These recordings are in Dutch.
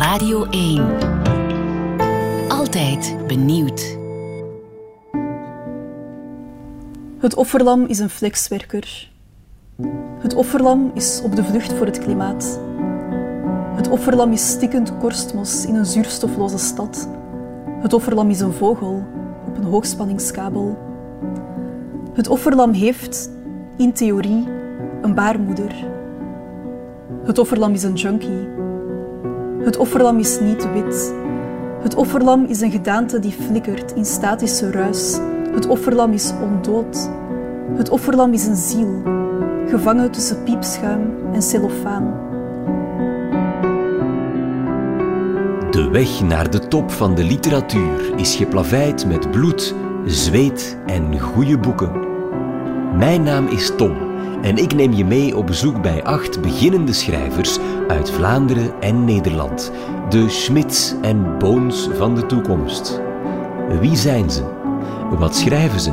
Radio 1. Altijd benieuwd. Het offerlam is een flexwerker. Het offerlam is op de vlucht voor het klimaat. Het offerlam is stikkend korstmos in een zuurstofloze stad. Het offerlam is een vogel op een hoogspanningskabel. Het offerlam heeft, in theorie, een baarmoeder. Het offerlam is een junkie. Het offerlam is niet wit. Het offerlam is een gedaante die flikkert in statische ruis. Het offerlam is ondood. Het offerlam is een ziel, gevangen tussen piepschuim en cellofaan. De weg naar de top van de literatuur is geplaveid met bloed, zweet en goede boeken. Mijn naam is Tom en ik neem je mee op bezoek bij acht beginnende schrijvers uit Vlaanderen en Nederland. De Schmidts en Boons van de toekomst. Wie zijn ze? Wat schrijven ze?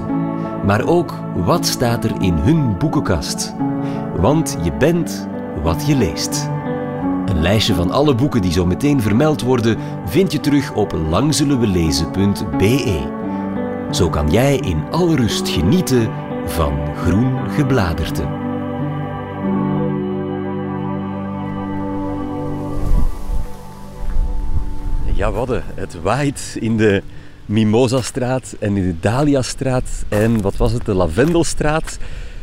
Maar ook wat staat er in hun boekenkast? Want je bent wat je leest. Een lijstje van alle boeken die zo meteen vermeld worden vind je terug op langzullenwelezen.be. Zo kan jij in alle rust genieten van groen gebladerte. Ja, wadden. Het waait in de Mimosa-straat en in de Dahlia-straat en wat was het, de Lavendelstraat.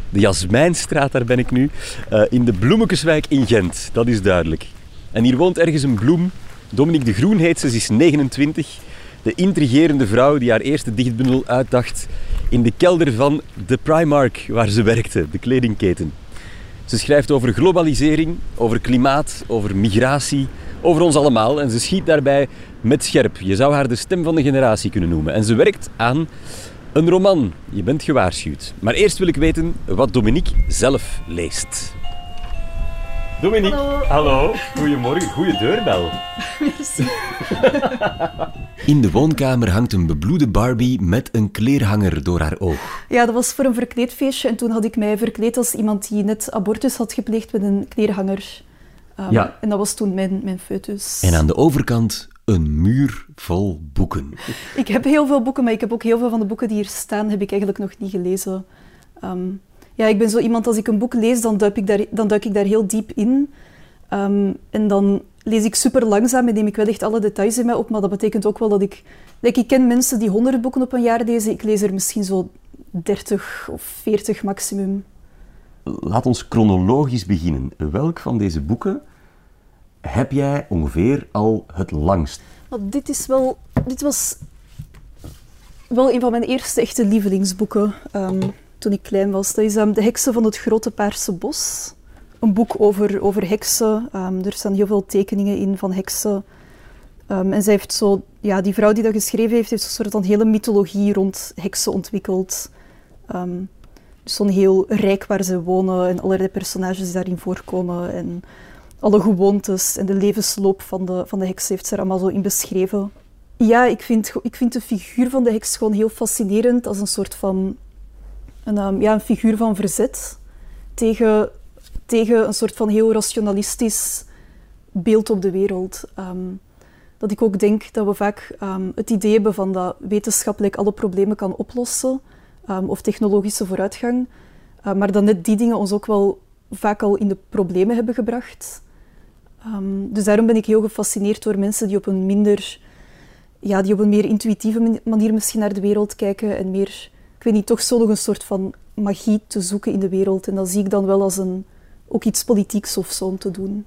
De Jasmijnstraat, daar ben ik nu. Uh, in de Bloemekeswijk in Gent, dat is duidelijk. En hier woont ergens een bloem. Dominique de Groen heet ze, ze is 29. De intrigerende vrouw die haar eerste dichtbundel uitdacht in de kelder van de Primark, waar ze werkte, de kledingketen. Ze schrijft over globalisering, over klimaat, over migratie, over ons allemaal. En ze schiet daarbij met scherp. Je zou haar de stem van de generatie kunnen noemen. En ze werkt aan een roman. Je bent gewaarschuwd. Maar eerst wil ik weten wat Dominique zelf leest. Dominique, hallo. hallo. Goedemorgen. Goeie deurbel. Merci. In de woonkamer hangt een bebloede Barbie met een kleerhanger door haar oog. Ja, dat was voor een verkleedfeestje en toen had ik mij verkleed als iemand die net abortus had gepleegd met een kleerhanger. Um, Ja. En dat was toen mijn, mijn foetus. En aan de overkant een muur vol boeken. Ik heb heel veel boeken, maar ik heb ook heel veel van de boeken die hier staan, heb ik eigenlijk nog niet gelezen. Ehm, ja, ik ben zo iemand, als ik een boek lees, dan duik ik daar, dan duik ik daar heel diep in. Ehm, en dan lees ik super langzaam en neem ik wel echt alle details in mij op, maar dat betekent ook wel dat ik... Like, ik ken mensen die honderd boeken op een jaar lezen, ik lees er misschien zo 30 of 40 maximum. Laat ons chronologisch beginnen. Welk van deze boeken heb jij ongeveer al het langst? Want dit is wel... Dit was wel een van mijn eerste echte lievelingsboeken ehm, toen ik klein was. Dat is ehm, De Heksen van het Grote Paarse Bos. Een boek over, over heksen. Ehm, er staan heel veel tekeningen in van heksen. Ehm, en zij heeft zo... Ja, die vrouw die dat geschreven heeft, heeft een soort van hele mythologie rond heksen ontwikkeld. Zo'n heel rijk waar ze wonen en allerlei personages die daarin voorkomen. En alle gewoontes en de levensloop van de, van de heks heeft ze er allemaal zo in beschreven. Ja, ik vind, ik vind de figuur van de heks gewoon heel fascinerend als een soort van... Een, ehm, ja, een figuur van verzet tegen, tegen een soort van heel rationalistisch beeld op de wereld. Ehm, dat ik ook denk dat we vaak ehm, het idee hebben van dat wetenschappelijk alle problemen kan oplossen, of technologische vooruitgang, uh, maar dat net die dingen ons ook wel vaak al in de problemen hebben gebracht. Dus daarom ben ik heel gefascineerd door mensen die op een minder, ja, die op een meer intuïtieve man- manier misschien naar de wereld kijken en meer, ik weet niet, toch zo nog een soort van magie te zoeken in de wereld. En dat zie ik dan wel als een, ook iets politieks of zo om te doen.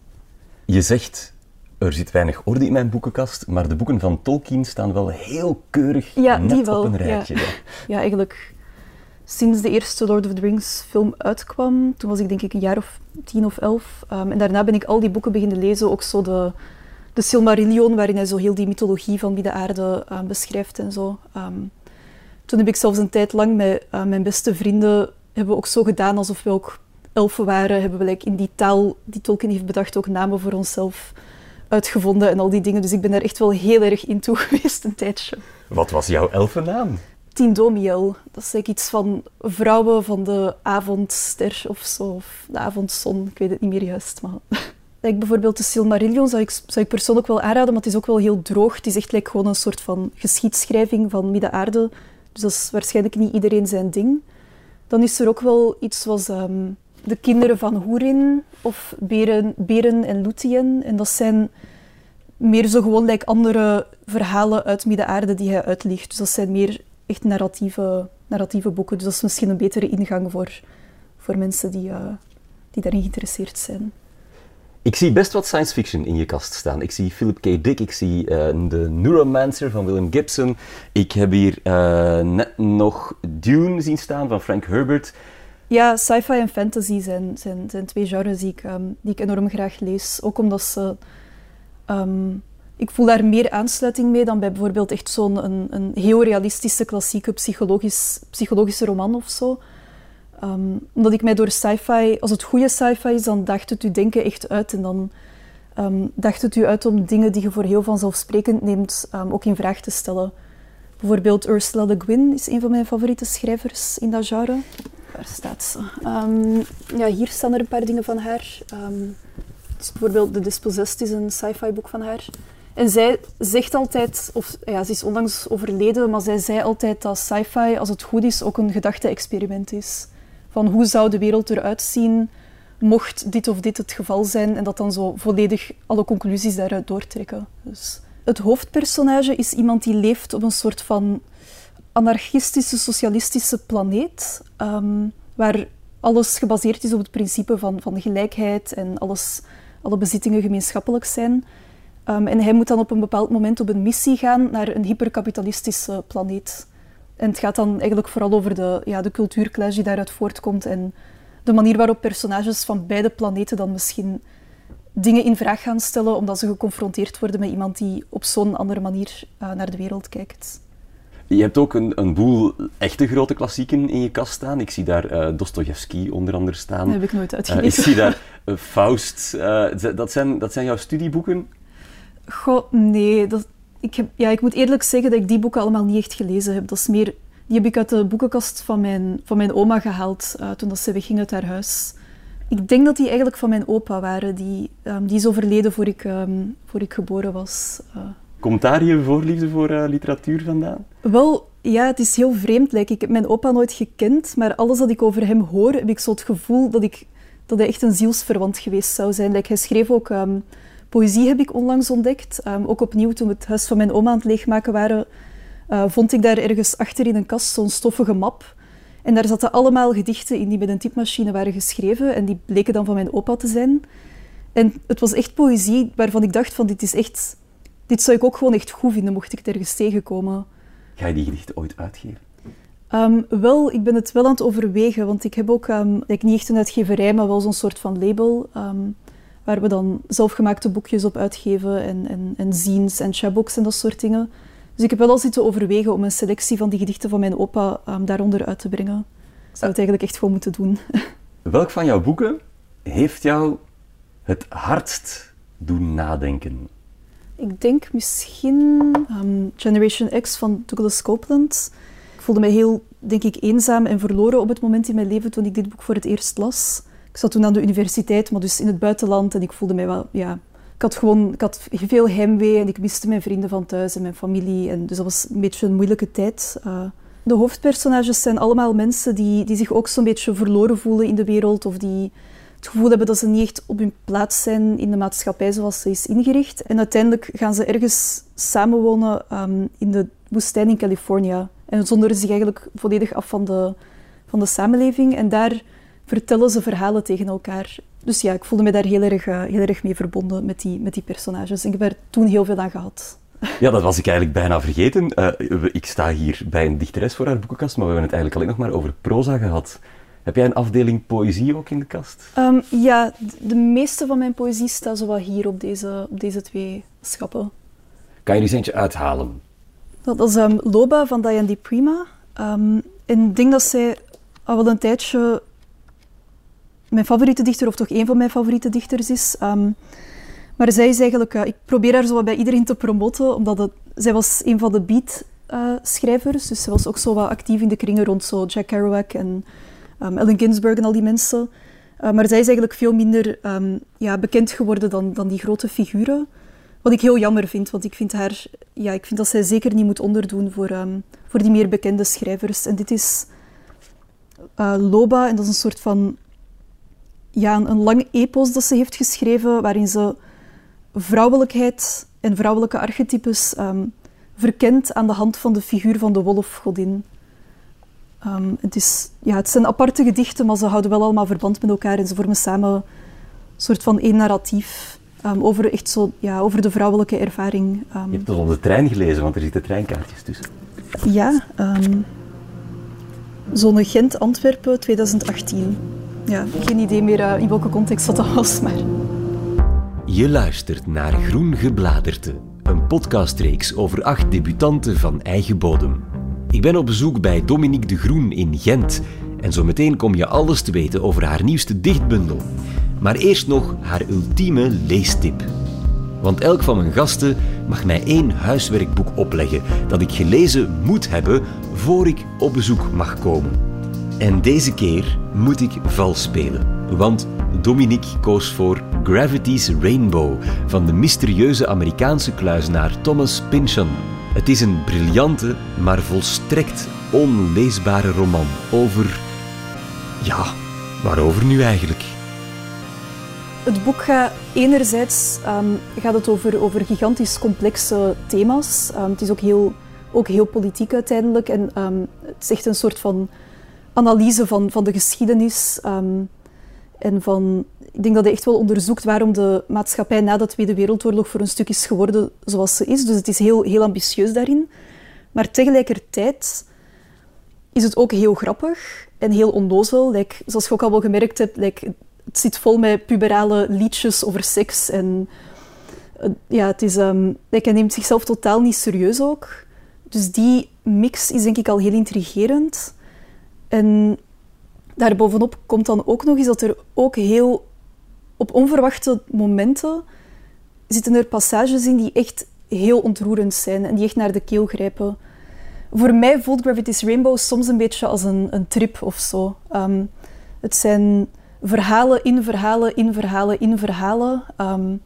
Je zegt, er zit weinig orde in mijn boekenkast, maar de boeken van Tolkien staan wel heel keurig Ja, net die wel. op een ja. rijtje. Ja. Ja, eigenlijk sinds de eerste Lord of the Rings film uitkwam, toen was ik denk ik een jaar of tien of elf. Um, en daarna ben ik al die boeken beginnen lezen, ook zo de, de Silmarillion, waarin hij zo heel die mythologie van Midden-aarde uh, beschrijft en zo. Um, toen heb ik zelfs een tijd lang met uh, mijn beste vrienden, hebben we ook zo gedaan alsof we ook elfen waren, hebben we like, in die taal die Tolkien heeft bedacht ook namen voor onszelf uitgevonden en al die dingen. Dus ik ben daar echt wel heel erg in toe geweest een tijdje. Wat was jouw elfennaam? Tindomiel. Dat is like iets van vrouwen van de avondster of zo. Of de avondzon. Ik weet het niet meer juist. Maar... like bijvoorbeeld de Silmarillion zou ik, zou ik persoonlijk wel aanraden, maar het is ook wel heel droog. Het is echt like, gewoon een soort van geschiedschrijving van Midden-aarde. Dus dat is waarschijnlijk niet iedereen zijn ding. Dan is er ook wel iets zoals ehm, De Kinderen van Hoerin of Beren, Beren en Luthien. En dat zijn meer zo gewoon andere verhalen uit Midden-aarde die hij uitlicht. Dus dat zijn meer echt narratieve, narratieve boeken. Dus dat is misschien een betere ingang voor, voor mensen die, uh, die daarin geïnteresseerd zijn. Ik zie best wat science fiction in je kast staan. Ik zie Philip K. Dick, ik zie uh, The Neuromancer van William Gibson. Ik heb hier uh, net nog Dune zien staan van Frank Herbert. Ja, sci-fi en fantasy zijn, zijn, zijn twee genres die ik, um, die ik enorm graag lees. Ook omdat ze... Um, ik voel daar meer aansluiting mee dan bij bijvoorbeeld echt zo'n een, een heel realistische klassieke psychologisch, psychologische roman of zo. Um, omdat ik mij door sci-fi, als het goede sci-fi is, dan dacht het u denken echt uit. En dan um, dacht het u uit om dingen die je voor heel vanzelfsprekend neemt, um, ook in vraag te stellen. Bijvoorbeeld Ursula Le Guin is een van mijn favoriete schrijvers in dat genre. Waar staat ze? ja, hier staan er een paar dingen van haar. bijvoorbeeld The Dispossessed is een sci-fi boek van haar. En zij zegt altijd, of ja, ze is onlangs overleden, maar zij zei altijd dat sci-fi, als het goed is, ook een gedachte-experiment is van hoe zou de wereld eruit zien mocht dit of dit het geval zijn en dat dan zo volledig alle conclusies daaruit doortrekken. Dus het hoofdpersonage is iemand die leeft op een soort van anarchistische, socialistische planeet, um, waar alles gebaseerd is op het principe van, van gelijkheid en alles, alle bezittingen gemeenschappelijk zijn. Um, en hij moet dan op een bepaald moment op een missie gaan naar een hyperkapitalistische planeet. En het gaat dan eigenlijk vooral over de, ja, de cultuurclash die daaruit voortkomt en de manier waarop personages van beide planeten dan misschien dingen in vraag gaan stellen omdat ze geconfronteerd worden met iemand die op zo'n andere manier uh, naar de wereld kijkt. Je hebt ook een, een, boel echte grote klassieken in je kast staan. Ik zie daar uh, Dostoevsky onder andere staan. Dat heb ik nooit uitgelezen. Uh, ik zie daar Faust. dat, zijn, dat zijn jouw studieboeken? Goh, nee. Dat, ik, heb, ja, ik moet eerlijk zeggen dat ik die boeken allemaal niet echt gelezen heb. Dat is meer, die heb ik uit de boekenkast van mijn, van mijn oma gehaald uh, toen dat ze wegging uit haar huis. Ik denk dat die eigenlijk van mijn opa waren. Die, um, die is overleden voor ik, um, voor ik geboren was. Uh. Komt daar je voorliefde voor uh, literatuur vandaan? Wel, ja, het is heel vreemd. Like, ik heb mijn opa nooit gekend, maar alles wat ik over hem hoor, heb ik zo het gevoel dat, ik, dat hij echt een zielsverwant geweest zou zijn. Like, hij schreef ook... Um, Poëzie heb ik onlangs ontdekt. Um, ook opnieuw toen we het huis van mijn oma aan het leegmaken waren, uh, vond ik daar ergens achter in een kast zo'n stoffige map. En daar zaten allemaal gedichten in die met een typemachine waren geschreven. En die bleken dan van mijn opa te zijn. En het was echt poëzie waarvan ik dacht van dit is echt... Dit zou ik ook gewoon echt goed vinden, mocht ik het ergens tegenkomen. Ga je die gedichten ooit uitgeven? Um, wel, ik ben het wel aan het overwegen, want ik heb ook um, niet echt een uitgeverij, maar wel zo'n soort van label. Um, waar we dan zelfgemaakte boekjes op uitgeven en, en, en zines en en dat soort dingen. Dus ik heb wel al zitten overwegen om een selectie van die gedichten van mijn opa um, daaronder uit te brengen. Ik zou het eigenlijk echt gewoon moeten doen. Welk van jouw boeken heeft jou het hardst doen nadenken? Ik denk misschien um, Generation X van Douglas Copeland. Ik voelde mij heel, denk ik, eenzaam en verloren op het moment in mijn leven toen ik dit boek voor het eerst las. Ik zat toen aan de universiteit, maar dus in het buitenland. En ik voelde mij wel, ja... Ik had gewoon ik had veel heimwee en ik miste mijn vrienden van thuis en mijn familie. En dus dat was een beetje een moeilijke tijd. Uh, de hoofdpersonages zijn allemaal mensen die, die zich ook zo'n beetje verloren voelen in de wereld. Of die het gevoel hebben dat ze niet echt op hun plaats zijn in de maatschappij zoals ze is ingericht. En uiteindelijk gaan ze ergens samenwonen um, in de woestijn in Californië. En zonderen zich eigenlijk volledig af van de, van de samenleving. En daar vertellen ze verhalen tegen elkaar. Dus ja, ik voelde me daar heel erg, uh, heel erg mee verbonden met die, met die personages. Ik heb er toen heel veel aan gehad. Ja, dat was ik eigenlijk bijna vergeten. Uh, ik sta hier bij een dichteres voor haar boekenkast, maar we hebben het eigenlijk alleen nog maar over proza gehad. Heb jij een afdeling poëzie ook in de kast? Um, ja, de meeste van mijn poëzie staat zo wat hier op deze, op deze twee schappen. Kan je er eens eentje uithalen? Dat, dat is um, Loba van Diane Di Prima. Um, en ik denk dat zij al wel een tijdje mijn favoriete dichter, of toch een van mijn favoriete dichters is. Um, maar zij is eigenlijk, uh, ik probeer haar zo bij iedereen te promoten, omdat zij was een van de beat-schrijvers. Dus zij was ook zo wat actief in de kringen rond zo Jack Kerouac en um, Allen Ginsberg en al die mensen. Uh, maar zij is eigenlijk veel minder um, ja, bekend geworden dan, dan die grote figuren. Wat ik heel jammer vind, want ik vind, haar, ja, ik vind dat zij zeker niet moet onderdoen voor, voor die meer bekende schrijvers. En dit is uh, Loba, en dat is een soort van ja, een, een lang epos dat ze heeft geschreven, waarin ze vrouwelijkheid en vrouwelijke archetypes um, verkent aan de hand van de figuur van de wolfgodin. Um, het, is, ja, het zijn aparte gedichten, maar ze houden wel allemaal verband met elkaar en ze vormen samen een soort van één narratief um, over, echt zo, ja, over de vrouwelijke ervaring. Je hebt dat op de trein gelezen, want er zitten treinkaartjes tussen. Ja, Zonne Gent-Antwerpen 2018. Ja, geen idee meer uh, in welke context dat was, maar... Je luistert naar Groen Gebladerte, een podcastreeks over acht debutanten van eigen bodem. Ik ben op bezoek bij Dominique de Groen in Gent en zo meteen kom je alles te weten over haar nieuwste dichtbundel. Maar eerst nog haar ultieme leestip. Want elk van mijn gasten mag mij één huiswerkboek opleggen dat ik gelezen moet hebben voor ik op bezoek mag komen. En deze keer moet ik vals spelen, want Dominique koos voor Gravity's Rainbow van de mysterieuze Amerikaanse kluizenaar Thomas Pynchon. Het is een briljante, maar volstrekt onleesbare roman over. Ja, waarover nu eigenlijk? Het boek gaat enerzijds um, gaat het over, over gigantisch complexe thema's. Um, het is ook heel, ook heel politiek uiteindelijk. En um, het is echt een soort van analyse van, van de geschiedenis. en van, ik denk dat hij echt wel onderzoekt waarom de maatschappij na de Tweede Wereldoorlog voor een stuk is geworden zoals ze is. Dus het is heel, heel ambitieus daarin. Maar tegelijkertijd is het ook heel grappig en heel onnozel. Zoals je ook al wel gemerkt hebt, het zit vol met puberale liedjes over seks. En uh, ja, het is, um, hij neemt zichzelf totaal niet serieus ook. Dus die mix is denk ik al heel intrigerend. En daarbovenop komt dan ook nog eens dat er ook heel op onverwachte momenten zitten er passages in die echt heel ontroerend zijn en die echt naar de keel grijpen. Voor mij voelt Gravity's Rainbow soms een beetje als een, een trip of zo. Um, het zijn verhalen in verhalen in verhalen in verhalen. Um,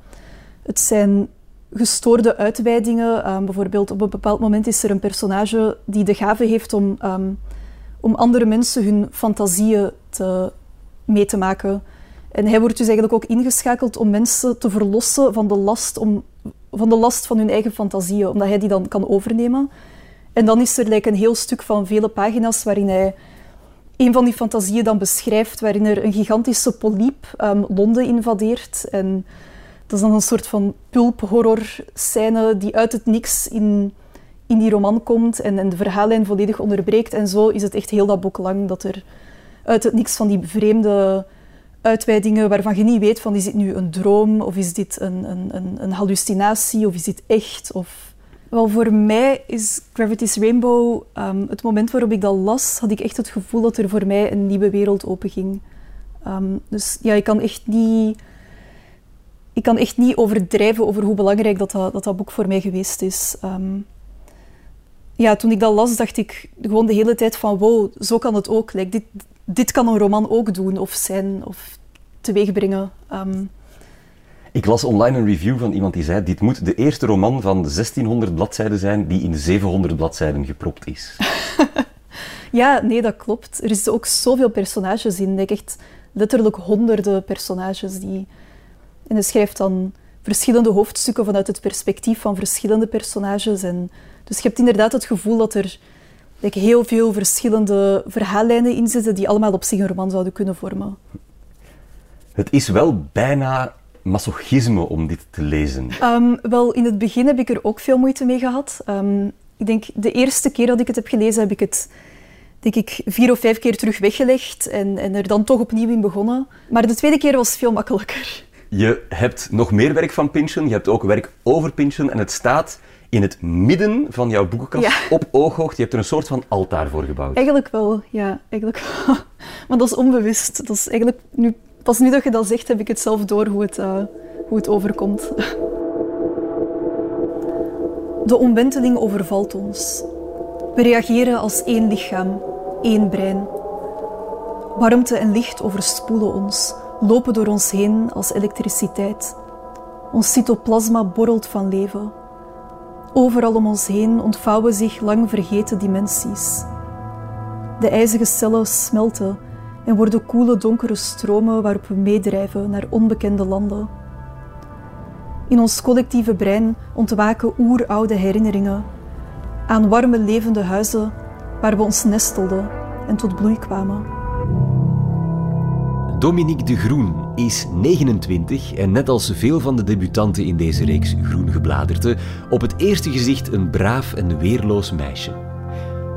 het zijn gestoorde uitweidingen. Um, bijvoorbeeld op een bepaald moment is er een personage die de gave heeft om, om andere mensen hun fantasieën te, mee te maken. En hij wordt dus eigenlijk ook ingeschakeld om mensen te verlossen van de last, om, van, de last van hun eigen fantasieën, omdat hij die dan kan overnemen. En dan is er like, een heel stuk van vele pagina's waarin hij een van die fantasieën dan beschrijft, waarin er een gigantische polyp Londen invadeert. En dat is dan een soort van pulp-horror-scène die uit het niks in, in die roman komt en, en de verhaallijn volledig onderbreekt. En zo is het echt heel dat boek lang dat er uit het niks van die vreemde uitweidingen waarvan je niet weet van is dit nu een droom of is dit een, een, een, hallucinatie of is dit echt of wel, voor mij is Gravity's Rainbow, um, het moment waarop ik dat las, had ik echt het gevoel dat er voor mij een nieuwe wereld openging. Um, dus ja, ik kan echt niet... Ik kan echt niet overdrijven over hoe belangrijk dat dat, dat, boek voor mij geweest is. Um, ja, toen ik dat las, dacht ik gewoon de hele tijd van wow, zo kan het ook. Like, dit, dit kan een roman ook doen of zijn of teweegbrengen. Um, ik las online een review van iemand die zei: Dit moet de eerste roman van 1600 bladzijden zijn die in 700 bladzijden gepropt is. ja, nee, dat klopt. Er is ook zoveel personages in. Ik echt letterlijk honderden personages. Die... En hij schrijft dan verschillende hoofdstukken vanuit het perspectief van verschillende personages. En dus je hebt inderdaad het gevoel dat er like, heel veel verschillende verhaallijnen in zitten die allemaal op zich een roman zouden kunnen vormen. Het is wel bijna masochisme om dit te lezen? Um, wel, in het begin heb ik er ook veel moeite mee gehad. Um, ik denk, de eerste keer dat ik het heb gelezen, heb ik het denk ik vier of vijf keer terug weggelegd en, en er dan toch opnieuw in begonnen. Maar de tweede keer was veel makkelijker. Je hebt nog meer werk van Pynchon, je hebt ook werk over Pynchon en het staat in het midden van jouw boekenkast op ooghoogte. Je hebt er een soort van altaar voor gebouwd. Eigenlijk wel, ja. Eigenlijk wel. Maar dat is onbewust. Dat is eigenlijk nu Pas nu dat je dat zegt, heb ik het zelf door hoe het, uh, hoe het overkomt. De omwenteling overvalt ons. We reageren als één lichaam, één brein. Warmte en licht overspoelen ons. Lopen door ons heen als elektriciteit. Ons cytoplasma borrelt van leven. Overal om ons heen ontvouwen zich lang vergeten dimensies. De ijzige cellen smelten en worden koele donkere stromen waarop we meedrijven naar onbekende landen. In ons collectieve brein ontwaken oeroude herinneringen aan warme levende huizen waar we ons nestelden en tot bloei kwamen. Dominique de Groen is 29 en net als veel van de debutanten in deze reeks Groen Gebladerte, op het eerste gezicht een braaf en weerloos meisje.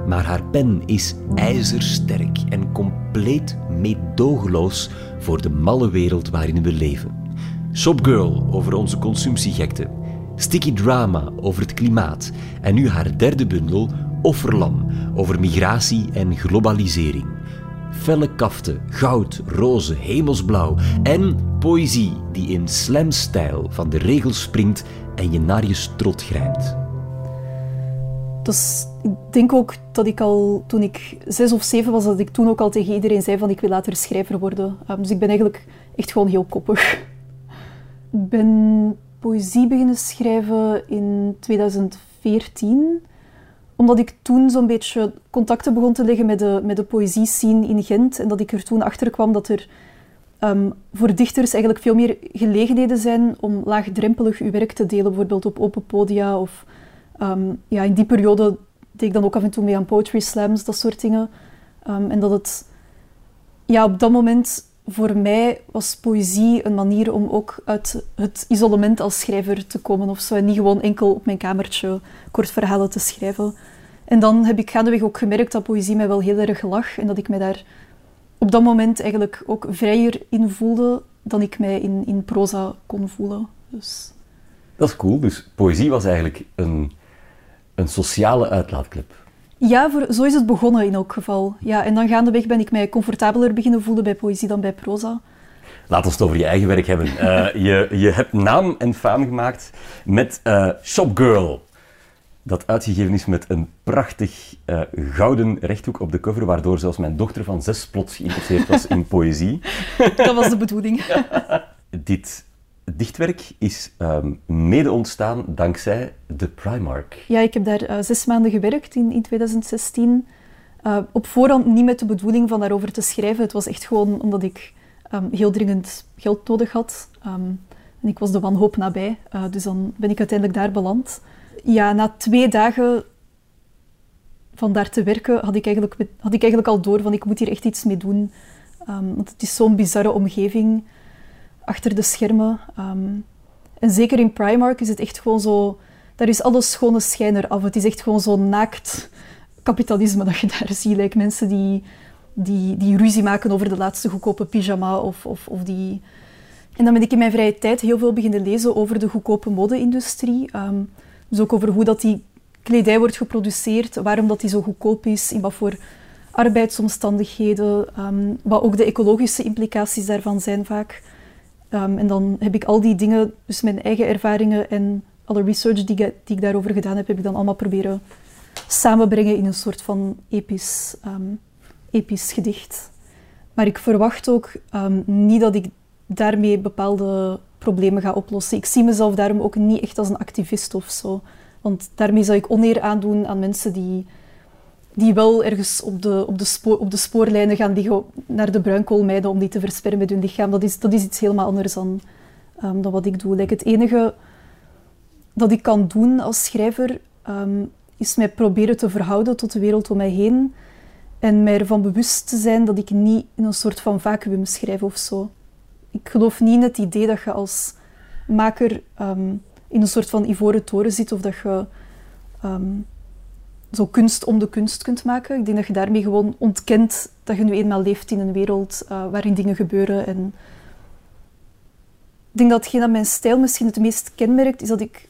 Maar haar pen is ijzersterk en compleet meedogenloos voor de malle wereld waarin we leven. Shopgirl over onze consumptiegekte, Sticky Drama over het klimaat en nu haar derde bundel Offerlam over migratie en globalisering. Felle kaften, goud, roze, hemelsblauw en poëzie die in slamstijl van de regels springt en je naar je strot grijpt. Dus ik denk ook dat ik al toen ik zes of zeven was, dat ik toen ook al tegen iedereen zei van ik wil later schrijver worden. Um, dus ik ben eigenlijk echt gewoon heel koppig. Ik ben poëzie beginnen schrijven in 2014 omdat ik toen zo'n beetje contacten begon te leggen met de, met de poëzie-scene in Gent. En dat ik er toen achter kwam dat er um, voor dichters eigenlijk veel meer gelegenheden zijn om laagdrempelig uw werk te delen. Bijvoorbeeld op open podia. Of um, ja, in die periode deed ik dan ook af en toe mee aan poetry slams, dat soort dingen. Um, en dat het ja, op dat moment voor mij was poëzie een manier om ook uit het isolement als schrijver te komen of zo. En niet gewoon enkel op mijn kamertje kort verhalen te schrijven. En dan heb ik gaandeweg ook gemerkt dat poëzie mij wel heel erg lag. En dat ik mij daar op dat moment eigenlijk ook vrijer in voelde dan ik mij in, in proza kon voelen. Dus. Dat is cool. Dus poëzie was eigenlijk een, een sociale uitlaatklep. Ja, voor, zo is het begonnen in elk geval. Ja, en dan gaandeweg ben ik mij comfortabeler beginnen voelen bij poëzie dan bij proza. Laat ons het over je eigen werk hebben. Uh, je, je hebt naam en faam gemaakt met uh, Shopgirl. Dat uitgegeven is met een prachtig uh, gouden rechthoek op de cover, waardoor zelfs mijn dochter van zes plots geïnteresseerd was in poëzie. Dat was de bedoeling. Dit dichtwerk is um, mede ontstaan dankzij de Primark. Ja, ik heb daar uh, zes maanden gewerkt in, in 2016. Uh, op voorhand niet met de bedoeling van daarover te schrijven. Het was echt gewoon omdat ik um, heel dringend geld nodig had. Um, en ik was de wanhoop nabij. Uh, dus dan ben ik uiteindelijk daar beland. Ja, na twee dagen van daar te werken had ik eigenlijk, had ik eigenlijk al door van ik moet hier echt iets mee doen. want het is zo'n bizarre omgeving achter de schermen. Um, en zeker in Primark is het echt gewoon zo... Daar is alles schone schijn eraf. Het is echt gewoon zo naakt kapitalisme dat je daar ziet. Like mensen die, die, die ruzie maken over de laatste goedkope pyjama of, of, of die... En dan ben ik in mijn vrije tijd heel veel beginnen lezen over de goedkope mode-industrie. Um, dus ook over hoe dat die kledij wordt geproduceerd, waarom dat die zo goedkoop is, in wat voor arbeidsomstandigheden, um, wat ook de ecologische implicaties daarvan zijn vaak. Um, en dan heb ik al die dingen, dus mijn eigen ervaringen en alle research die, ik daarover gedaan heb, heb ik dan allemaal proberen samenbrengen in een soort van episch, um, episch gedicht. Maar ik verwacht ook um, niet dat ik daarmee bepaalde problemen ga oplossen. Ik zie mezelf daarom ook niet echt als een activist of zo. Want daarmee zou ik oneer aandoen aan mensen die die wel ergens op de, op de, spoor, op de spoorlijnen gaan liggen naar de bruinkoolmijnen om die te versperren met hun lichaam. Dat is, dat is iets helemaal anders dan, um, dan wat ik doe. Like, het enige dat ik kan doen als schrijver um, is mij proberen te verhouden tot de wereld om mij heen en mij ervan bewust te zijn dat ik niet in een soort van vacuüm schrijf of zo. Ik geloof niet in het idee dat je als maker um, in een soort van ivoren toren zit of dat je zo kunst om de kunst kunt maken. Ik denk dat je daarmee gewoon ontkent dat je nu eenmaal leeft in een wereld uh, waarin dingen gebeuren. En ik denk dat hetgeen dat mijn stijl misschien het meest kenmerkt, is dat ik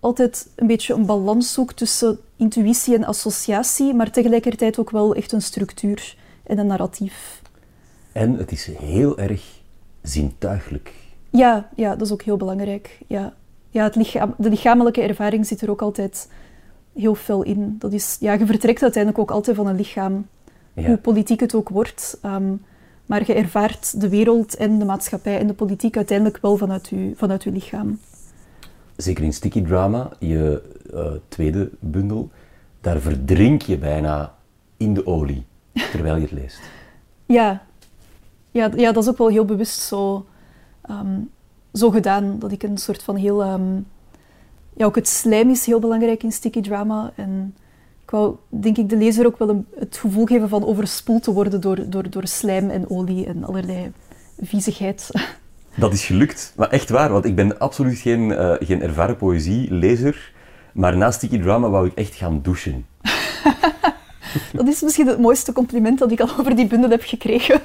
altijd een beetje een balans zoek tussen intuïtie en associatie, maar tegelijkertijd ook wel echt een structuur en een narratief. En het is heel erg zintuigelijk. Ja, ja dat is ook heel belangrijk. Ja. Ja, het lichaam, de lichamelijke ervaring zit er ook altijd heel veel in. Dat is, ja, je vertrekt uiteindelijk ook altijd van een lichaam. Ja. Hoe politiek het ook wordt. Um, maar je ervaart de wereld en de maatschappij en de politiek uiteindelijk wel vanuit je, vanuit uw lichaam. Zeker in Sticky Drama, je uh, tweede bundel, daar verdrink je bijna in de olie terwijl je het leest. Ja, ja, ja dat is ook wel heel bewust zo, um, zo gedaan. Dat ik een soort van heel... Um, ja, ook het slijm is heel belangrijk in sticky drama. En ik wou, denk ik, de lezer ook wel een, het gevoel geven van overspoeld te worden door, door, door slijm en olie en allerlei viezigheid. Dat is gelukt. Maar echt waar, want ik ben absoluut geen, uh, geen ervaren poëzielezer. Maar na sticky drama wou ik echt gaan douchen. dat is misschien het mooiste compliment dat ik al over die bundel heb gekregen.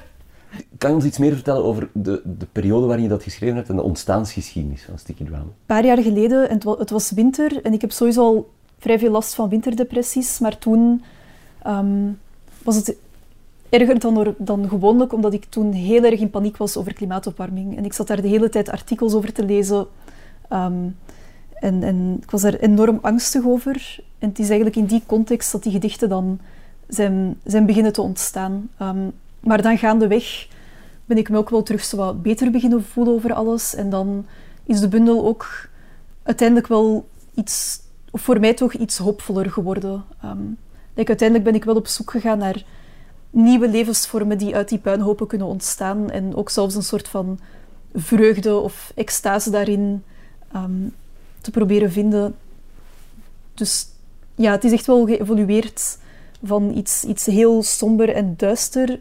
Kan je ons iets meer vertellen over de, de periode waarin je dat geschreven hebt en de ontstaansgeschiedenis van Sticky Drama? Een paar jaar geleden, en het was winter, en ik heb sowieso al vrij veel last van winterdepressies, maar toen um, was het erger dan, dan gewoonlijk, omdat ik toen heel erg in paniek was over klimaatopwarming. En ik zat daar de hele tijd artikels over te lezen. Um, en, en, ik was daar enorm angstig over. En het is eigenlijk in die context dat die gedichten dan zijn, zijn beginnen te ontstaan. Um, maar dan gaandeweg ben ik me ook wel terug zo wat beter beginnen voelen over alles. En dan is de bundel ook uiteindelijk wel iets, voor mij toch iets hoopvoller geworden. Um, uiteindelijk ben ik wel op zoek gegaan naar nieuwe levensvormen die uit die puinhopen kunnen ontstaan. En ook zelfs een soort van vreugde of extase daarin um, te proberen vinden. Dus ja, het is echt wel geëvolueerd van iets, iets heel somber en duister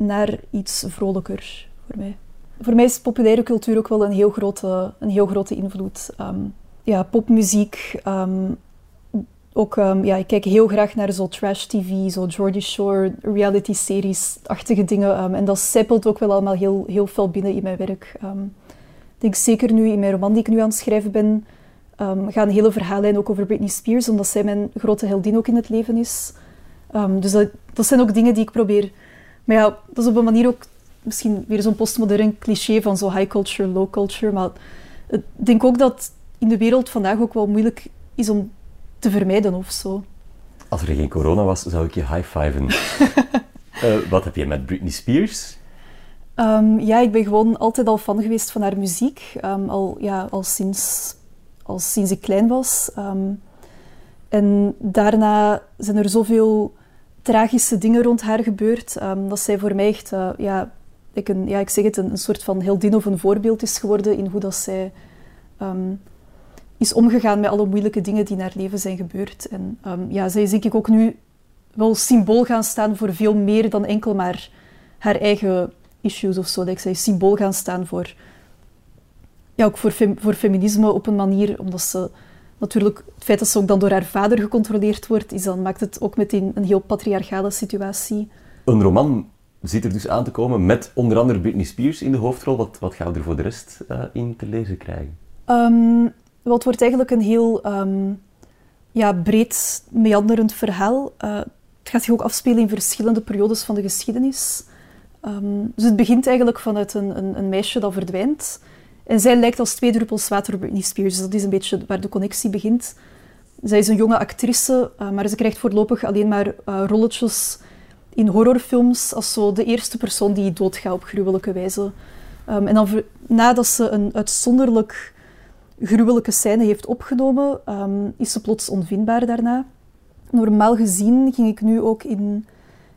naar iets vrolijker voor mij. Voor mij is populaire cultuur ook wel een heel grote, een heel grote invloed. Um, ja, popmuziek. Um, ook, um, ja, ik kijk heel graag naar zo trash tv, zo Geordie Shore, reality-series-achtige dingen. en dat zijpelt ook wel allemaal heel, heel fel binnen in mijn werk. ik denk zeker nu in mijn roman die ik nu aan het schrijven ben, een hele verhaallijn ook over Britney Spears, omdat zij mijn grote heldin ook in het leven is. dus dat zijn ook dingen die ik probeer maar ja, dat is op een manier ook misschien weer zo'n postmodern cliché van zo high culture, low culture. Maar ik denk ook dat in de wereld vandaag ook wel moeilijk is om te vermijden of zo. Als er geen corona was, zou ik je high-fiven. uh, wat heb je met Britney Spears? Um, ja, ik ben gewoon altijd al fan geweest van haar muziek. Um, al, ja, al, sinds, al sinds ik klein was. Um, en daarna zijn er zoveel tragische dingen rond haar gebeurd. Um, dat zij voor mij echt, uh, ja, ik, een, ja, ik zeg het, een, een, soort van heldin of een voorbeeld is geworden in hoe dat zij um, is omgegaan met alle moeilijke dingen die in haar leven zijn gebeurd. En um, ja, zij is denk ik ook nu wel symbool gaan staan voor veel meer dan enkel maar haar eigen issues of zo. Zij is symbool gaan staan voor, ja, ook voor, voor feminisme op een manier, omdat ze natuurlijk, het feit dat ze ook dan door haar vader gecontroleerd wordt, is dan, maakt het ook meteen een heel patriarchale situatie. Een roman zit er dus aan te komen met onder andere Britney Spears in de hoofdrol. Wat, wat gaan we er voor de rest uh, in te lezen krijgen? Um, wel, het wordt eigenlijk een heel um, ja, breed, meanderend verhaal. Uh, het gaat zich ook afspelen in verschillende periodes van de geschiedenis. Um, dus het begint eigenlijk vanuit een, een, een meisje dat verdwijnt. En zij lijkt als twee druppels water op Britney Spears. Dus dat is een beetje waar de connectie begint. Zij is een jonge actrice, uh, maar ze krijgt voorlopig alleen maar uh, rolletjes in horrorfilms als zo de eerste persoon die doodgaat op gruwelijke wijze. Um, en dan nadat ze een uitzonderlijk gruwelijke scène heeft opgenomen, um, is ze plots onvindbaar daarna. Normaal gezien ging ik nu ook in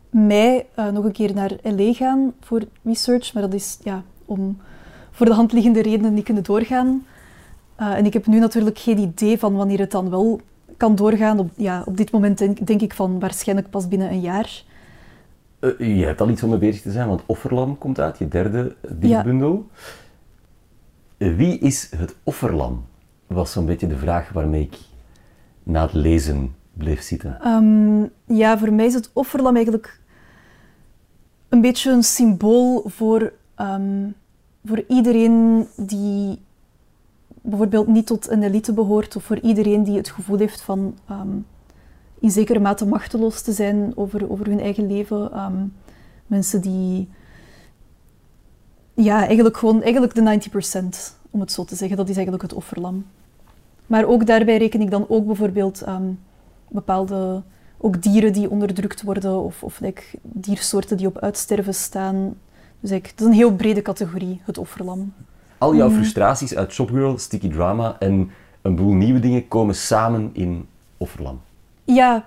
mei uh, nog een keer naar LA gaan voor research, maar dat is ja, om voor de hand liggende redenen niet kunnen doorgaan. Uh, en ik heb nu natuurlijk geen idee van wanneer het dan wel kan doorgaan. Op, ja, op dit moment denk, denk ik van waarschijnlijk pas binnen een jaar. Uh, je hebt al iets om mee bezig te zijn, want Offerlam komt uit, je derde dichtbundel. Ja. Uh, wie is het Offerlam? Was zo'n beetje de vraag waarmee ik na het lezen bleef zitten. Um, ja, voor mij is het Offerlam eigenlijk een beetje een symbool voor um, voor iedereen die bijvoorbeeld niet tot een elite behoort, of voor iedereen die het gevoel heeft van um, in zekere mate machteloos te zijn over, over hun eigen leven. Um, mensen die ja, eigenlijk gewoon eigenlijk de 90%, om het zo te zeggen. Dat is eigenlijk het offerlam. Maar ook daarbij reken ik dan ook bijvoorbeeld um, bepaalde ook dieren die onderdrukt worden of, of diersoorten die op uitsterven staan Dus ik, het is een heel brede categorie, het offerlam. Al jouw frustraties uit Shopgirl, Sticky Drama en een boel nieuwe dingen komen samen in Offerlam. Ja,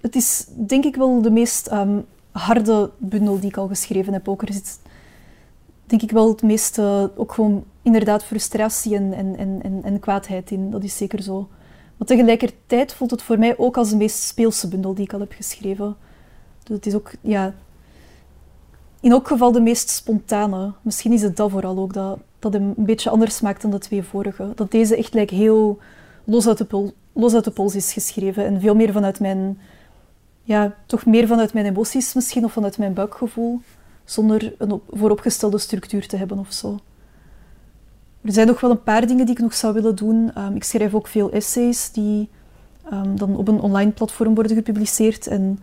het is denk ik wel de meest ehm, harde bundel die ik al geschreven heb. Ook er zit denk ik wel het meeste ook gewoon inderdaad frustratie en, en, en, en, kwaadheid in. Dat is zeker zo. Maar tegelijkertijd voelt het voor mij ook als de meest speelse bundel die ik al heb geschreven. Dus het is ook, ja, in elk geval de meest spontane. Misschien is het dat vooral ook, dat, dat hem een beetje anders maakt dan de twee vorige. Dat deze echt like, heel los uit, de pols is geschreven en veel meer vanuit mijn, ja, toch meer vanuit mijn emoties misschien of vanuit mijn buikgevoel, zonder een vooropgestelde structuur te hebben of zo. Er zijn nog wel een paar dingen die ik nog zou willen doen. Um, ik schrijf ook veel essays die um, dan op een online platform worden gepubliceerd. En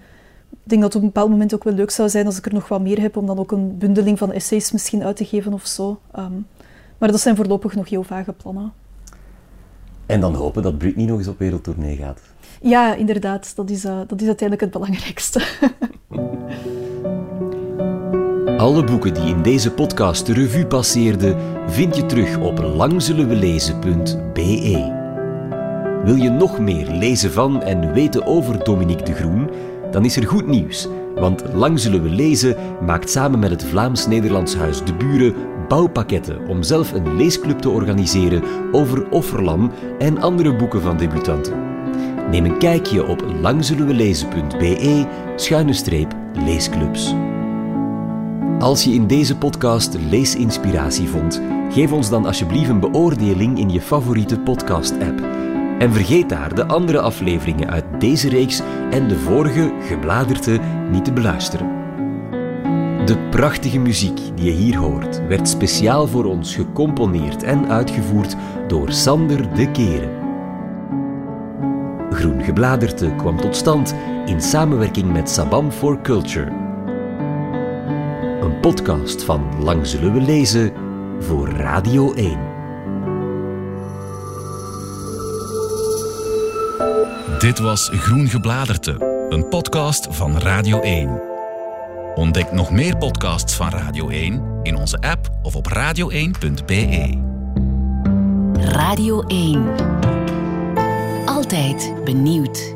ik denk dat het op een bepaald moment ook wel leuk zou zijn als ik er nog wat meer heb, om dan ook een bundeling van essays misschien uit te geven of zo. Um, maar dat zijn voorlopig nog heel vage plannen. En dan hopen dat Britney nog eens op wereldtournee gaat. Ja, inderdaad. Dat is, uh, dat is uiteindelijk het belangrijkste. Alle boeken die in deze podcast de revue passeerden, vind je terug op langzullenwelezen.be. Wil je nog meer lezen van en weten over Dominique de Groen? Dan is er goed nieuws. Want Lang Zullen We Lezen maakt samen met het Vlaams-Nederlands Huis De Buren bouwpakketten om zelf een leesclub te organiseren over Offerlam en andere boeken van debutanten. Neem een kijkje op langzullenwelezen.be schuine streep leesclubs. Als je in deze podcast leesinspiratie vond, geef ons dan alsjeblieft een beoordeling in je favoriete podcast-app. En vergeet daar de andere afleveringen uit deze reeks en de vorige gebladerte niet te beluisteren. De prachtige muziek die je hier hoort werd speciaal voor ons gecomponeerd en uitgevoerd door Sander de Keren. Groen Gebladerte kwam tot stand in samenwerking met Sabam for Culture. Een podcast van Lang Zullen We Lezen voor Radio 1. Dit was Groen Gebladerte, een podcast van Radio 1. Ontdek nog meer podcasts van Radio 1 in onze app of op radio1.be. Radio 1. Altijd benieuwd.